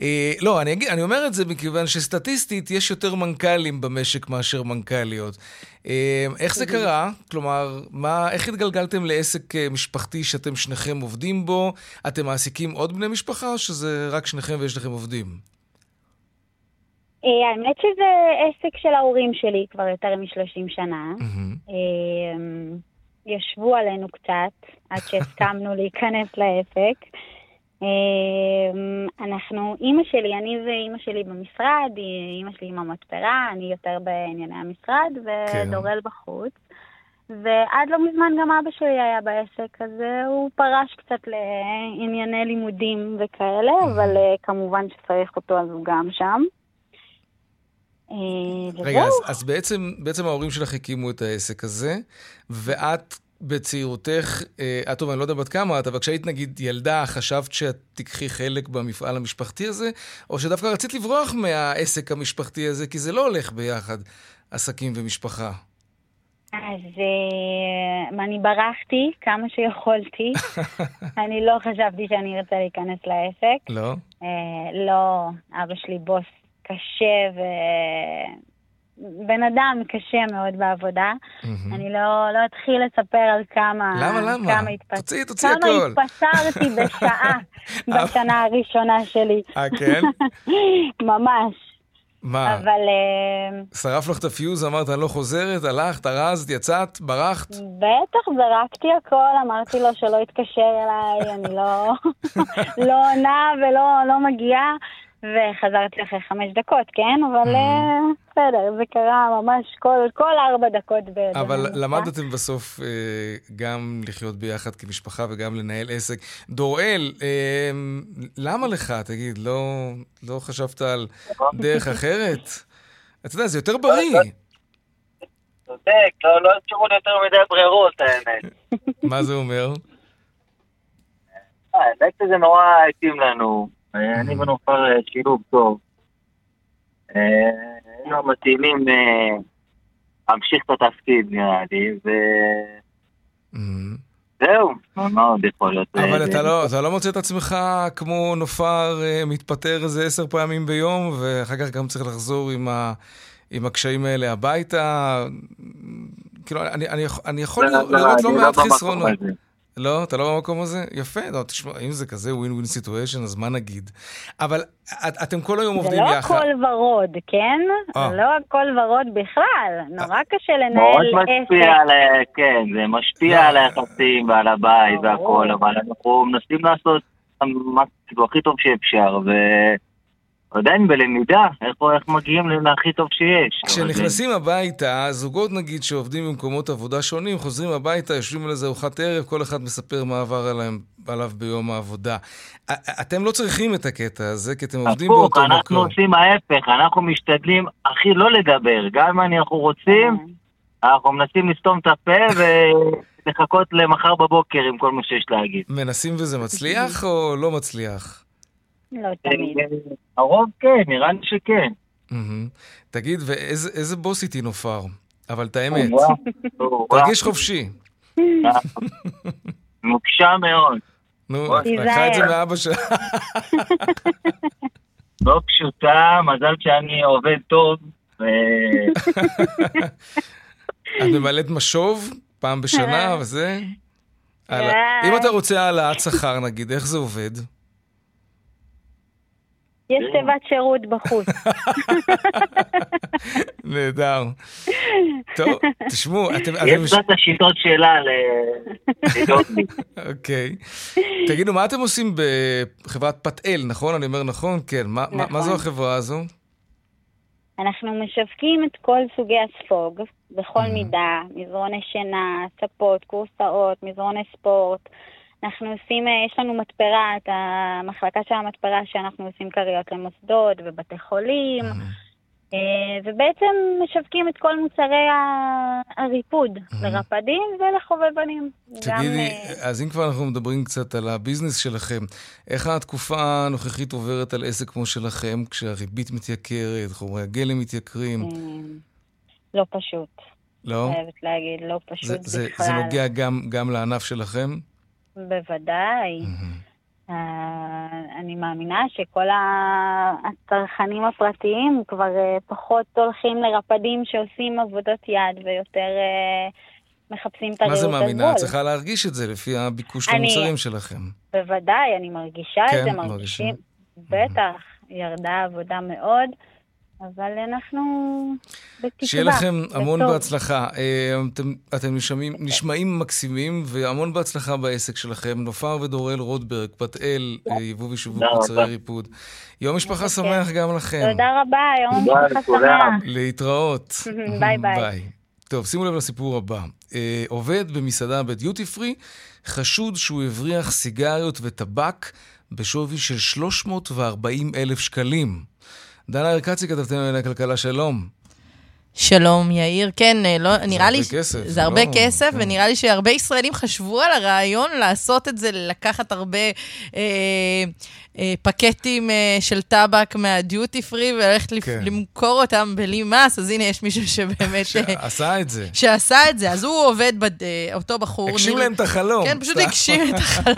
אה, לא, אני, אגיד, אני אומר את זה מכיוון שסטטיסטית יש יותר מנכ"לים במשק מאשר מנכ"ליות. אה, איך זה קרה? כלומר, מה, איך התגלגלתם לעסק אה, משפחתי שאתם שניכם עובדים בו? אתם מעסיקים עוד בני משפחה או שזה רק שניכם ויש לכם עובדים? אה, האמת שזה עסק של ההורים שלי כבר יותר מ-30 שנה. אמ, ישבו עלינו קצת עד שהסכמנו (laughs) להיכנס לעסק. אמ, אנחנו, אימא שלי, אני ואימא שלי במשרד, אימא שלי עם המתפרה, אני יותר בענייני המשרד, ודורל כן. בחוץ. ועד לא מזמן גם אבא שלי היה בעסק, אז הוא פרש קצת לענייני לימודים וכאלה, אבל אה, כמובן שצריך אותו אז הוא גם שם. אה, רגע, אז, אז בעצם, בעצם ההורים שלך הקימו את העסק הזה, ואת בצעירותך, אה, טוב, אני לא יודע בת כמה את, אבל כשהיית נגיד ילדה, חשבת שאת תיקחי חלק במפעל המשפחתי הזה, או שדווקא רצית לברוח מהעסק המשפחתי הזה, כי זה לא הולך ביחד, עסקים ומשפחה. אז uh, אני ברחתי כמה שיכולתי. (laughs) אני לא חשבתי שאני ארצה להיכנס לעסק. לא? לא, אבא שלי בוס קשה ו... בן אדם קשה מאוד בעבודה. Mm-hmm. אני לא, לא אתחיל לספר על כמה... למה, למה? כמה התפס... תוציאי, תוציאי הכל. כמה התפשרתי בשעה (laughs) בשנה הראשונה שלי. אה, כן? (laughs) ממש. מה? אבל אה, שרף לך את הפיוז, אמרת, אני לא חוזרת, הלכת, ארזת, יצאת, ברחת? בטח, זרקתי הכל, אמרתי לו שלא יתקשר אליי, אני לא, (laughs) לא עונה ולא לא מגיעה, וחזרתי אחרי חמש דקות, כן? אבל אה, בסדר, זה קרה ממש כל, כל ארבע דקות. ב- אבל. למדתם בסוף אה, גם לחיות ביחד כמשפחה וגם לנהל עסק. דוראל, אה, למה לך, תגיד, לא, לא חשבת על דרך אחרת? אתה יודע, זה יותר בריא. צודק, לא לא השאירו לי יותר מדי ברירות, האמת. מה זה אומר? האמת שזה נורא התאים לנו. אה, אני ונופר אה, שילוב טוב. אה, היינו מתאימים אה, להמשיך את התפקיד, נראה לי, וזהו, מה עוד יכול להיות? אבל אה, אתה לא, אתה לא מוצא את עצמך כמו נופר אה, מתפטר איזה עשר פעמים ביום, ואחר כך גם צריך לחזור עם, ה, עם הקשיים האלה הביתה? כאילו, אני, אני, יכול- אני יכול לא, לא, לראות לא אני מעט חסרונות. לא, אתה לא במקום הזה? יפה, לא, תשמע, אם זה כזה win win situation, אז מה נגיד? אבל את, אתם כל היום זה עובדים לא יחד. הכל ורוד, כן? אה. זה לא הכל ורוד בכלל. נורא קשה מאוד לנהל משפיע עסק. על, ה- כן, זה משפיע על היחסים ועל הבית והכל, אבל אנחנו מנסים לעשות מה כאילו הכי טוב שאפשר, ועדיין בלמידה, איך איך מגיעים להכי טוב שיש. כשנכנסים הביתה, זוגות נגיד שעובדים במקומות עבודה שונים, חוזרים הביתה, יושבים על איזה ארוחת ערב, כל אחד מספר מה עבר עליהם, עליו ביום העבודה. אתם לא צריכים את הקטע הזה, כי אתם עובדים הפוך, באותו אנחנו מקום. עושים ההפך, אנחנו משתדלים הכי לא לדבר, גם אם אנחנו רוצים, אנחנו מנסים לסתום את הפה ולחכות למחר בבוקר עם כל מה שיש להגיד. מנסים וזה מצליח או לא מצליח? לא תמיד. הרוב כן, נראה לי שכן. תגיד, ואיזה איזה בוס איתי נופר? אבל את האמת. (laughs) תרגיש חופשי. (laughs) נוקשה מאוד, נו, לקחה את זה. מאבא שלה. (laughs) לא פשוטה, מזל שאני עובד טוב. את ממלאת משוב פעם בשנה וזה? אם אתה רוצה העלאת שכר נגיד, איך זה עובד? יש תיבת שירות בחוץ. (laughs) נהדר. טוב, תשמעו, אתם... יש לה את השיטות שלה ל- לדאוג לי. אוקיי. תגידו, מה אתם עושים בחברת פתאל, נכון? אני אומר נכון? כן. מה- זו נכון. החברה הזו? אנחנו משווקים את כל סוגי הספוג, בכל מידה, מזרוני שינה, ספות, כורסאות, מזרוני ספורט. אנחנו עושים, אה, יש לנו מתפרה, את המחלקה של המתפרה שאנחנו עושים כריות למוסדות ובתי חולים, אה, ובעצם משווקים את כל מוצרי הריפוד לרפדים ולחובבנים. תגידי, אה, אז אם כבר אנחנו מדברים קצת על הביזנס שלכם, איך התקופה הנוכחית עוברת על עסק כמו שלכם, כשהריבית מתייקרת, חומרי הגלם מתייקרים? לא פשוט, לא? חייבת להגיד, לא זה- פשוט זה בכלל. זה נוגע גם- גם לענף שלכם? בוודאי. אה, אני מאמינה שכל הצרכנים הפרטיים כבר אה, פחות הולכים לרפדים שעושים עבודות יד ויותר אה, מחפשים את מה הריהוט זה הזול. מאמינה? את צריכה להרגיש את זה לפי הביקוש אני- למוצרים שלכם. בוודאי, אני מרגישה כן, את זה, מרגישים. מרגישים. בטח, ירדה העבודה מאוד, אבל אנחנו בתקווה. שיהיה לכם המון בטוב. בהצלחה. אה, אתם, אתם נשמעים, נשמעים מקסימים, והמון בהצלחה בעסק שלכם. נופר ודורל רוטברג, פתאל, אה, יבוא ושיווק מוצרי. ריפוד. יום משפחה שמח גם לכם. תודה רבה, יום משפחה. שמח. להתראות. (laughs) ביי ביי. ביי. טוב, שימו לב לסיפור הבא. אה, עובד במסעדה בדיוטי פרי, חשוד שהוא הבריח סיגריות וטבק בשווי של 340 אלף שקלים. דנה ארקצי, כתבתנו לענייני הכלכלה, שלום. שלום, יאיר. כן, אה, לא, נראה לי... הרבה כסף, זה זה הרבה לא- כסף, כן. ונראה לי שהרבה ישראלים חשבו על הרעיון לעשות את זה, לקחת הרבה אה, אה, פקטים אה, של טבק מהדיוטי פרי וללכת כן. למכור אותם בלי מס, אז הנה, יש מישהו שבאמת... אה, עשה את זה. שעשה את זה. אז הוא עובד, בד... אה, אותו בחור. הגשים ניר- להם את החלום. כן, פשוט. הגשים את החלום.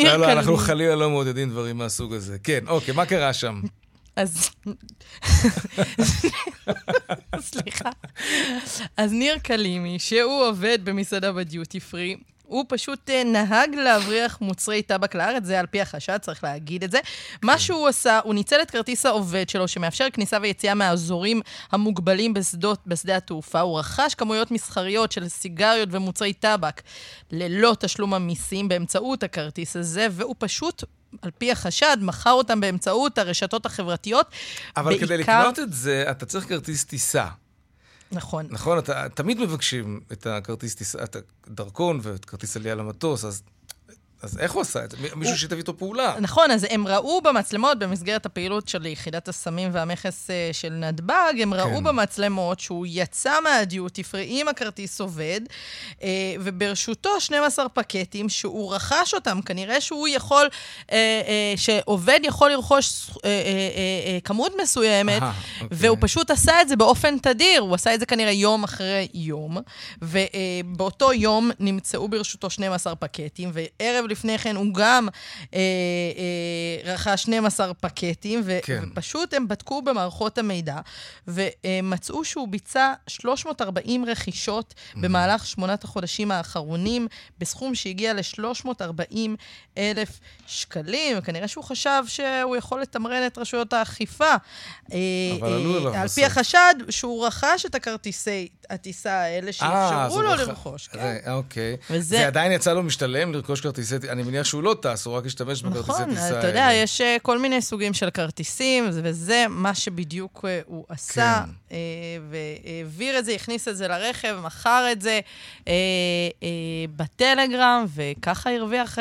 (laughs) לא, לא, אנחנו. חלילה לא מעודדים דברים מהסוג הזה. כן, אוקיי, מה קרה שם? אז... סליחה. אז ניר קלימי, שהוא עובד במסעדה בדיוטי פרי, הוא פשוט אה, נהג להבריח מוצרי טבק לארץ, זה על פי החשד, צריך להגיד את זה. מה שהוא עשה, הוא ניצל את כרטיס העובד שלו, שמאפשר כניסה ויציאה מהאזורים המוגבלים בשדות, בשדה התעופה. הוא רכש כמויות מסחריות של סיגריות ומוצרי טבק ללא תשלום המיסים באמצעות הכרטיס הזה, והוא פשוט... על פי החשד, מכר אותם באמצעות הרשתות החברתיות. אבל בעיקר... כדי לקנות את זה, אתה צריך כרטיס טיסה. נכון. נכון, אתה, תמיד מבקשים את הכרטיס טיסה, את הדרכון ואת כרטיס עלייה למטוס, אז אז איך הוא עשה את זה? מישהו הוא... שיתף איתו פעולה. נכון, אז הם ראו במצלמות, במסגרת הפעילות של יחידת הסמים והמכס אה, של נתב"ג, הם ראו כן. במצלמות שהוא יצא מהדיוטי פרי עם הכרטיס עובד, אה, וברשותו 12 פקטים שהוא רכש אותם. כנראה שהוא יכול, אה, שעובד יכול לרכוש כמות מסוימת, Aha, אוקיי. והוא פשוט עשה את זה באופן תדיר. הוא עשה את זה כנראה יום אחרי יום, ובאותו יום נמצאו ברשותו 12 פקטים, וערב לפני כן הוא גם אה, אה, רכש 12 פקטים, ו- כן. ופשוט הם בדקו במערכות המידע, ומצאו שהוא ביצע 340 רכישות mm-hmm. במהלך שמונת החודשים האחרונים, בסכום שהגיע ל-340 אלף שקלים, וכנראה שהוא חשב שהוא יכול לתמרן את רשויות האכיפה. אה, אבל אה, אליו על פי החשד, שהוא רכש את הכרטיסי הטיסה האלה שאפשרו לו לרכוש. כן. אוקיי. וזה... זה עדיין יצא לו משתלם לרכוש כרטיסי אני מניח שהוא לא טס, הוא רק השתמש בכרטיסי נכון, טיסה נכון, אתה יודע, יש אה, כל מיני סוגים של כרטיסים, וזה מה שבדיוק אה, הוא עשה, כן. אה, והעביר את זה, הכניס את זה לרכב, מכר את זה בטלגרם, וככה הרוויח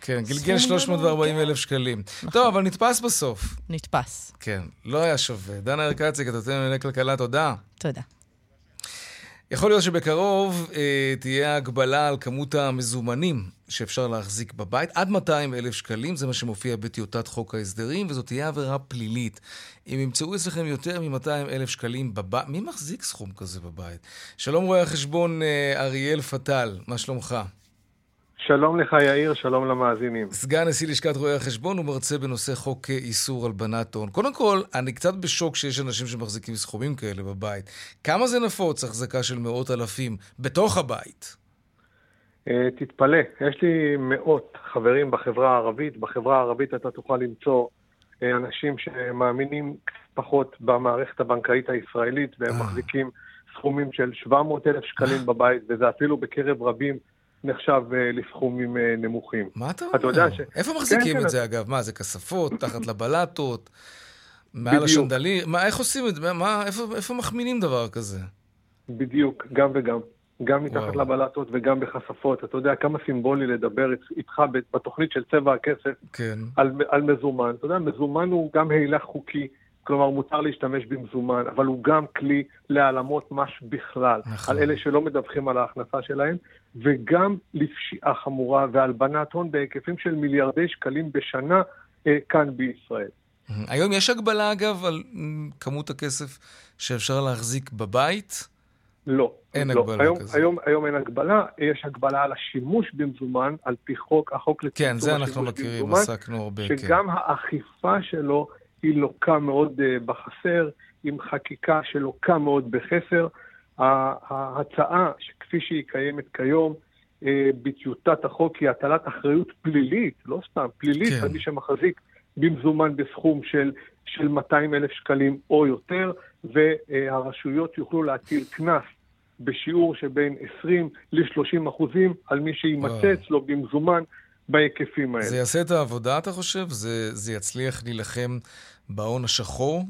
כן, גלגל 340 אלף שקלים. נכון. טוב, אבל נתפס בסוף. נתפס. כן, לא היה שווה. דנה ארקצי, כתבתם לענייני כלכלה, תודה. תודה. יכול להיות שבקרוב אה, תהיה הגבלה על כמות המזומנים שאפשר להחזיק בבית, עד 200 אלף שקלים, זה מה שמופיע בטיוטת חוק ההסדרים, וזאת תהיה עבירה פלילית. אם ימצאו אצלכם יותר מ-200 אלף שקלים בבית, מי מחזיק סכום כזה בבית? שלום רואה החשבון אה, אריאל פטל, מה שלומך? שלום לך יאיר, שלום למאזינים. סגן נשיא לשכת רואי החשבון ומרצה בנושא חוק איסור הלבנת הון. קודם כל, אני קצת בשוק שיש אנשים שמחזיקים סכומים כאלה בבית. כמה זה נפוץ, החזקה של מאות אלפים בתוך הבית? Uh, תתפלא, יש לי מאות חברים בחברה הערבית. בחברה הערבית אתה תוכל למצוא uh, אנשים שמאמינים פחות במערכת הבנקאית הישראלית, והם uh. מחזיקים סכומים של 700 אלף שקלים בבית, וזה אפילו בקרב רבים נחשב uh, לסכומים uh, נמוכים. מה אתה אומר? אתה יודע ש... איפה מחזיקים כן, את כן. זה, אגב? מה, זה כספות, תחת לבלטות, מעל השנדלי? מה, איך עושים את זה? מה, איפה, איפה מחמינים דבר כזה? בדיוק, גם וגם. גם מתחת וואו. לבלטות וגם בכספות. אתה יודע כמה סימבולי לדבר איתך בתוכנית של צבע הכסף כן. על, על מזומן. אתה יודע, מזומן הוא גם הילך חוקי. כלומר, מותר להשתמש במזומן, אבל הוא גם כלי להעלמות מס בכלל, נכון. על אלה שלא מדווחים על ההכנסה שלהם, וגם לפשיעה חמורה והלבנת הון בהיקפים של מיליארדי שקלים בשנה אה, כאן בישראל. היום יש הגבלה, אגב, על כמות הכסף שאפשר להחזיק בבית? לא. אין לא. הגבלה היום, כזאת. היום, היום אין הגבלה, יש הגבלה על השימוש במזומן, על פי חוק, החוק לצמצום כן, זה אנחנו מכירים, עסקנו הרבה, כן. שגם האכיפה שלו היא לוקה מאוד uh, בחסר, עם חקיקה שלוקה מאוד בחסר. ההצעה, כפי שהיא קיימת כיום, uh, בטיוטת החוק היא הטלת אחריות פלילית, לא סתם, פלילית, כן. על מי שמחזיק במזומן בסכום של, של 200 אלף שקלים או יותר, והרשויות יוכלו להטיל קנס בשיעור שבין 20 ל-30 אחוזים על מי שימצא אצלו במזומן בהיקפים האלה. זה יעשה את העבודה, אתה חושב? זה, זה יצליח להילחם בהון השחור?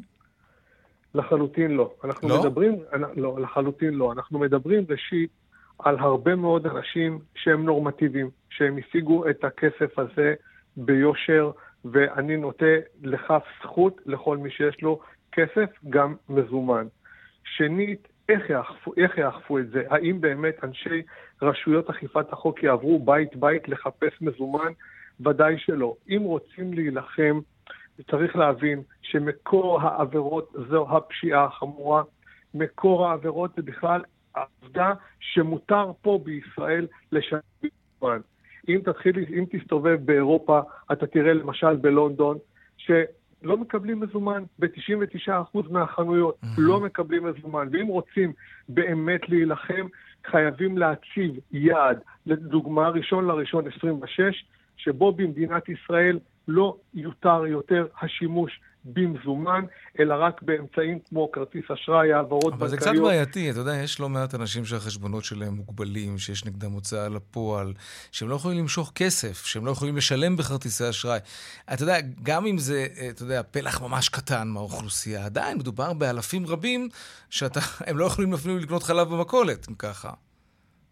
לחלוטין לא. אנחנו לא? מדברים, לא, לחלוטין לא. אנחנו מדברים ראשית על הרבה מאוד אנשים שהם נורמטיביים, שהם השיגו את הכסף הזה ביושר, ואני נוטה לכף זכות לכל מי שיש לו כסף, גם מזומן. שנית, איך יאכפו, איך יאכפו את זה? האם באמת אנשי רשויות אכיפת החוק יעברו בית-בית לחפש מזומן? ודאי שלא. אם רוצים להילחם, צריך להבין שמקור העבירות זו הפשיעה החמורה. מקור העבירות זה בכלל העובדה שמותר פה בישראל לשלם. אם תתחיל, אם תסתובב באירופה, אתה תראה למשל בלונדון, ש... לא מקבלים מזומן. ב-99% מהחנויות mm-hmm. לא מקבלים מזומן. ואם רוצים באמת להילחם, חייבים להציב יעד, לדוגמה ראשון לראשון 26, שבו במדינת ישראל לא יותר יותר השימוש במזומן, אלא רק באמצעים כמו כרטיס אשראי, העברות בנקאיות. אבל זה קצת בעייתי, אתה יודע, יש לא מעט אנשים שהחשבונות שלהם מוגבלים, שיש נגדם הוצאה לפועל, שהם לא יכולים למשוך כסף, שהם לא יכולים לשלם בכרטיסי אשראי. אתה יודע, גם אם זה, אתה יודע, פלח ממש קטן מהאוכלוסייה, עדיין מדובר באלפים רבים שהם (laughs) לא יכולים אפילו לקנות חלב במכולת, אם ככה.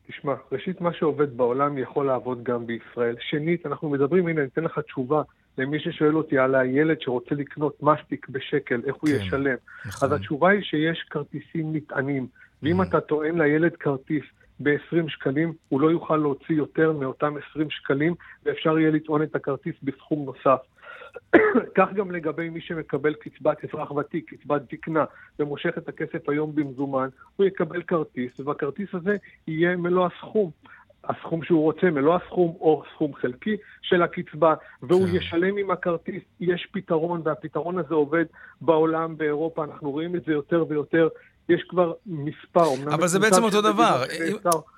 תשמע, ראשית, מה שעובד בעולם יכול לעבוד גם בישראל. שנית, אנחנו מדברים, הנה, אני אתן לך תשובה למי ששואל אותי על הילד שרוצה לקנות מסטיק בשקל, איך הוא כן, ישלם. נכון. אז התשובה היא שיש כרטיסים נטענים, ואם mm. אתה טוען לילד כרטיס ב-20 שקלים, הוא לא יוכל להוציא יותר מאותם 20 שקלים, ואפשר יהיה לטעון את הכרטיס בסכום נוסף. (coughs) כך גם לגבי מי שמקבל קצבת אזרח ותיק, קצבת זקנה, ומושך את הכסף היום במזומן, הוא יקבל כרטיס, ובכרטיס הזה יהיה מלוא הסכום. הסכום שהוא רוצה, מלוא הסכום או סכום חלקי של הקצבה, והוא כן. ישלם עם הכרטיס. יש פתרון, והפתרון הזה עובד בעולם, באירופה, אנחנו רואים את זה יותר ויותר. יש כבר מספר, אבל זה בעצם אותו דבר. אם,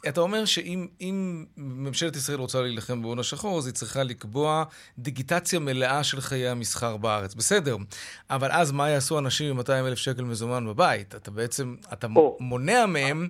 אתה אומר שאם ממשלת ישראל רוצה להילחם בהון השחור, אז היא צריכה לקבוע דיגיטציה מלאה של חיי המסחר בארץ. בסדר, אבל אז מה יעשו אנשים עם 200 אלף שקל מזומן בבית? אתה בעצם, אתה או. מונע מהם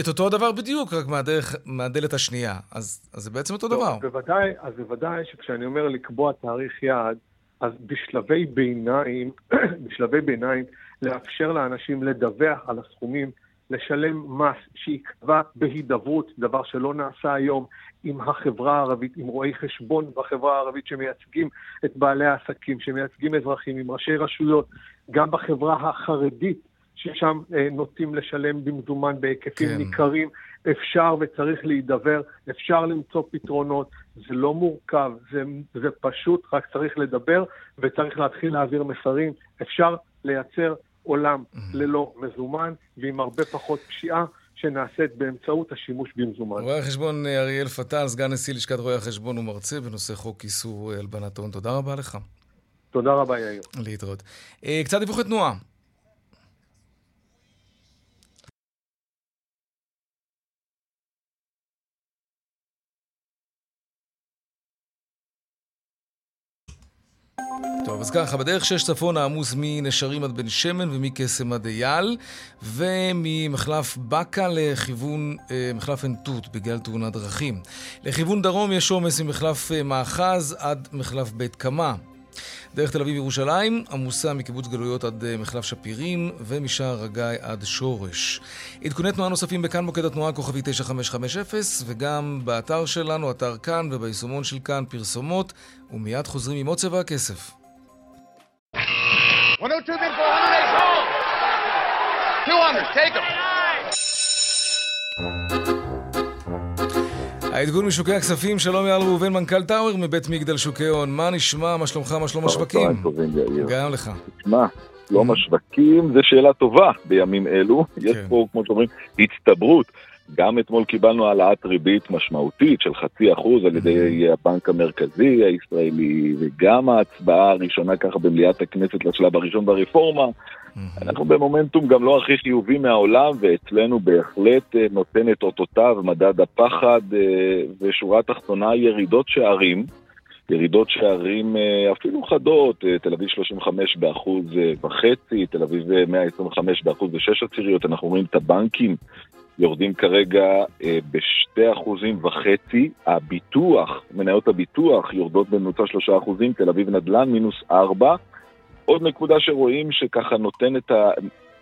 את אותו הדבר בדיוק, רק מהדרך, מהדלת השנייה. אז, אז זה בעצם אותו דבר. בוודאי, אז בוודאי שכשאני אומר לקבוע תאריך יעד, אז בשלבי ביניים, (clears throat) בשלבי ביניים, לאפשר לאנשים לדווח על הסכומים, לשלם מס שייקבע בהידברות, דבר שלא נעשה היום עם החברה הערבית, עם רואי חשבון בחברה הערבית שמייצגים את בעלי העסקים, שמייצגים אזרחים, עם ראשי רשויות, גם בחברה החרדית, ששם אה, נוטים לשלם במזומן בהיקפים כן. ניכרים. אפשר וצריך להידבר, אפשר למצוא פתרונות, זה לא מורכב, זה, זה פשוט, רק צריך לדבר וצריך להתחיל להעביר מסרים. אפשר לייצר עולם mm-hmm. ללא מזומן ועם הרבה פחות פשיעה. שנעשית באמצעות השימוש במזומן. רואה החשבון אה, אריאל פטל, סגן נשיא לשכת רואי החשבון ומרצה בנושא חוק איסור אה, הלבנת הון. תודה רבה לך. תודה רבה, יאיר. להתראות. קצת דיווחי תנועה. טוב, אז ככה, בדרך שש צפון העמוס מנשרים עד בן שמן ומקסם עד אייל, וממחלף בקה לכיוון אה, מחלף עין תות בגלל תאונת דרכים. לכיוון דרום יש עומס ממחלף אה, מאחז עד מחלף בית קמה. דרך תל אביב-ירושלים עמוסה מקיבוץ גלויות עד אה, מחלף שפירים ומשער הגיא עד שורש. עדכוני תנועה נוספים בכאן מוקד התנועה כוכבי 9550 וגם באתר שלנו, אתר כאן וביישומון של כאן פרסומות ומיד חוזרים עם עוד צבע הכסף. 102 200, take them. העדכון משוקי הכספים, שלום יעל ראובן, מנכ"ל טאוור מבית מגדל שוקי הון. מה נשמע, מה שלומך, מה שלום השווקים? גם לך. תשמע, שלום השווקים זה שאלה טובה בימים אלו. יש כן. פה, כמו שאומרים, הצטברות. גם אתמול קיבלנו העלאת ריבית משמעותית של חצי אחוז על ידי הבנק המרכזי הישראלי, וגם ההצבעה הראשונה ככה במליאת הכנסת לשלב הראשון ברפורמה. אנחנו במומנטום גם לא הכי חיובי מהעולם, ואצלנו בהחלט אה, נותן את אותותיו מדד הפחד, אה, ושורה תחתונה ירידות שערים. ירידות שערים אה, אפילו חדות, תל אביב 35 באחוז וחצי, תל אביב 125 באחוז ושש עציריות, אנחנו רואים את הבנקים יורדים כרגע אחוזים וחצי, הביטוח, מניות הביטוח יורדות בממוצע שלושה אחוזים, תל אביב נדל"ן מינוס ארבע, עוד נקודה שרואים שככה נותן את, ה,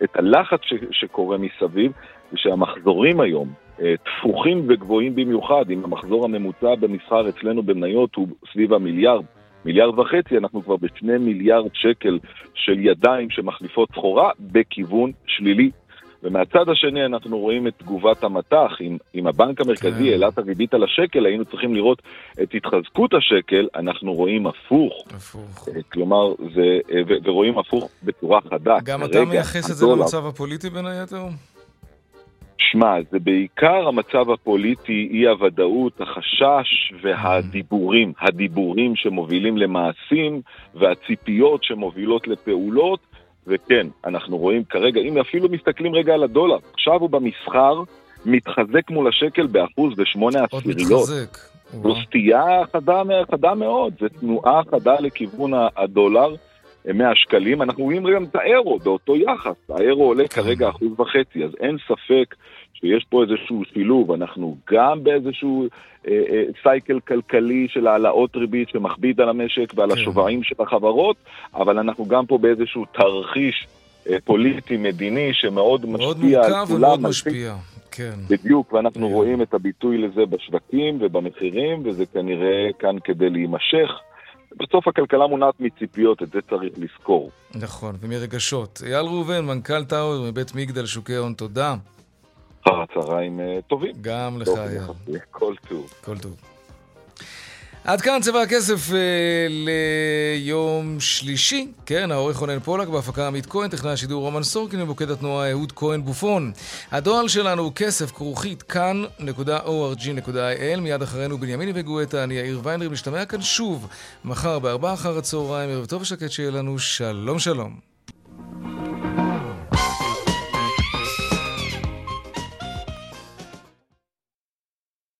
את הלחץ ש, שקורה מסביב, זה שהמחזורים היום אה, תפוחים וגבוהים במיוחד, אם המחזור הממוצע במסחר אצלנו במניות הוא סביב המיליארד, מיליארד וחצי, אנחנו כבר בשני מיליארד שקל של ידיים שמחליפות סחורה בכיוון שלילי. ומהצד השני אנחנו רואים את תגובת המטח. אם, אם הבנק המרכזי כן. העלה את הריבית על השקל, היינו צריכים לראות את התחזקות השקל, אנחנו רואים הפוך. הפוך. אה, כלומר, זה, אה, ו, ורואים הפוך בצורה חדה. גם אתה מייחס את זה למצב הפוליטי בין היתר? שמע, זה בעיקר המצב הפוליטי, אי הוודאות, החשש והדיבורים. הדיבורים שמובילים למעשים והציפיות שמובילות לפעולות. וכן, אנחנו רואים כרגע, אם אפילו מסתכלים רגע על הדולר, עכשיו הוא במסחר מתחזק מול השקל באחוז ושמונה עשיריות. זו סטייה חדה, חדה מאוד, זו תנועה חדה לכיוון הדולר. 100 שקלים, אנחנו רואים גם את האירו באותו יחס, האירו עולה כן. כרגע אחוז וחצי, אז אין ספק שיש פה איזשהו שילוב, אנחנו גם באיזשהו אה, אה, סייקל כלכלי של העלאות ריבית שמכביד על המשק ועל כן. השווים של החברות, אבל אנחנו גם פה באיזשהו תרחיש אה, פוליטי-מדיני שמאוד משפיע על כולם. מאוד מורכב ומאוד משפיע. כן. בדיוק, ואנחנו yeah. רואים את הביטוי לזה בשווקים ובמחירים, וזה כנראה כאן כדי להימשך. בסוף הכלכלה מונעת מציפיות, את זה צריך לזכור. נכון, ומרגשות. אייל ראובן, מנכ"ל טאוור מבית מגדל שוקי ההון, תודה. אחר הצהריים אה, טובים. גם לך, אייל. כל טוב. כל טוב. עד כאן צבע הכסף אה, ליום שלישי. כן, העורך רונן פולק בהפקה עמית כהן, טכנאי השידור רומן סורקין ומוקד התנועה אהוד כהן בופון. הדואל שלנו הוא כסף כרוכית כאן.org.il מיד אחרינו בנימיני וגואטה, אני יאיר ויינרי, משתמע כאן שוב מחר בארבעה אחר הצהריים. ערב טוב ושקט שיהיה לנו, שלום שלום.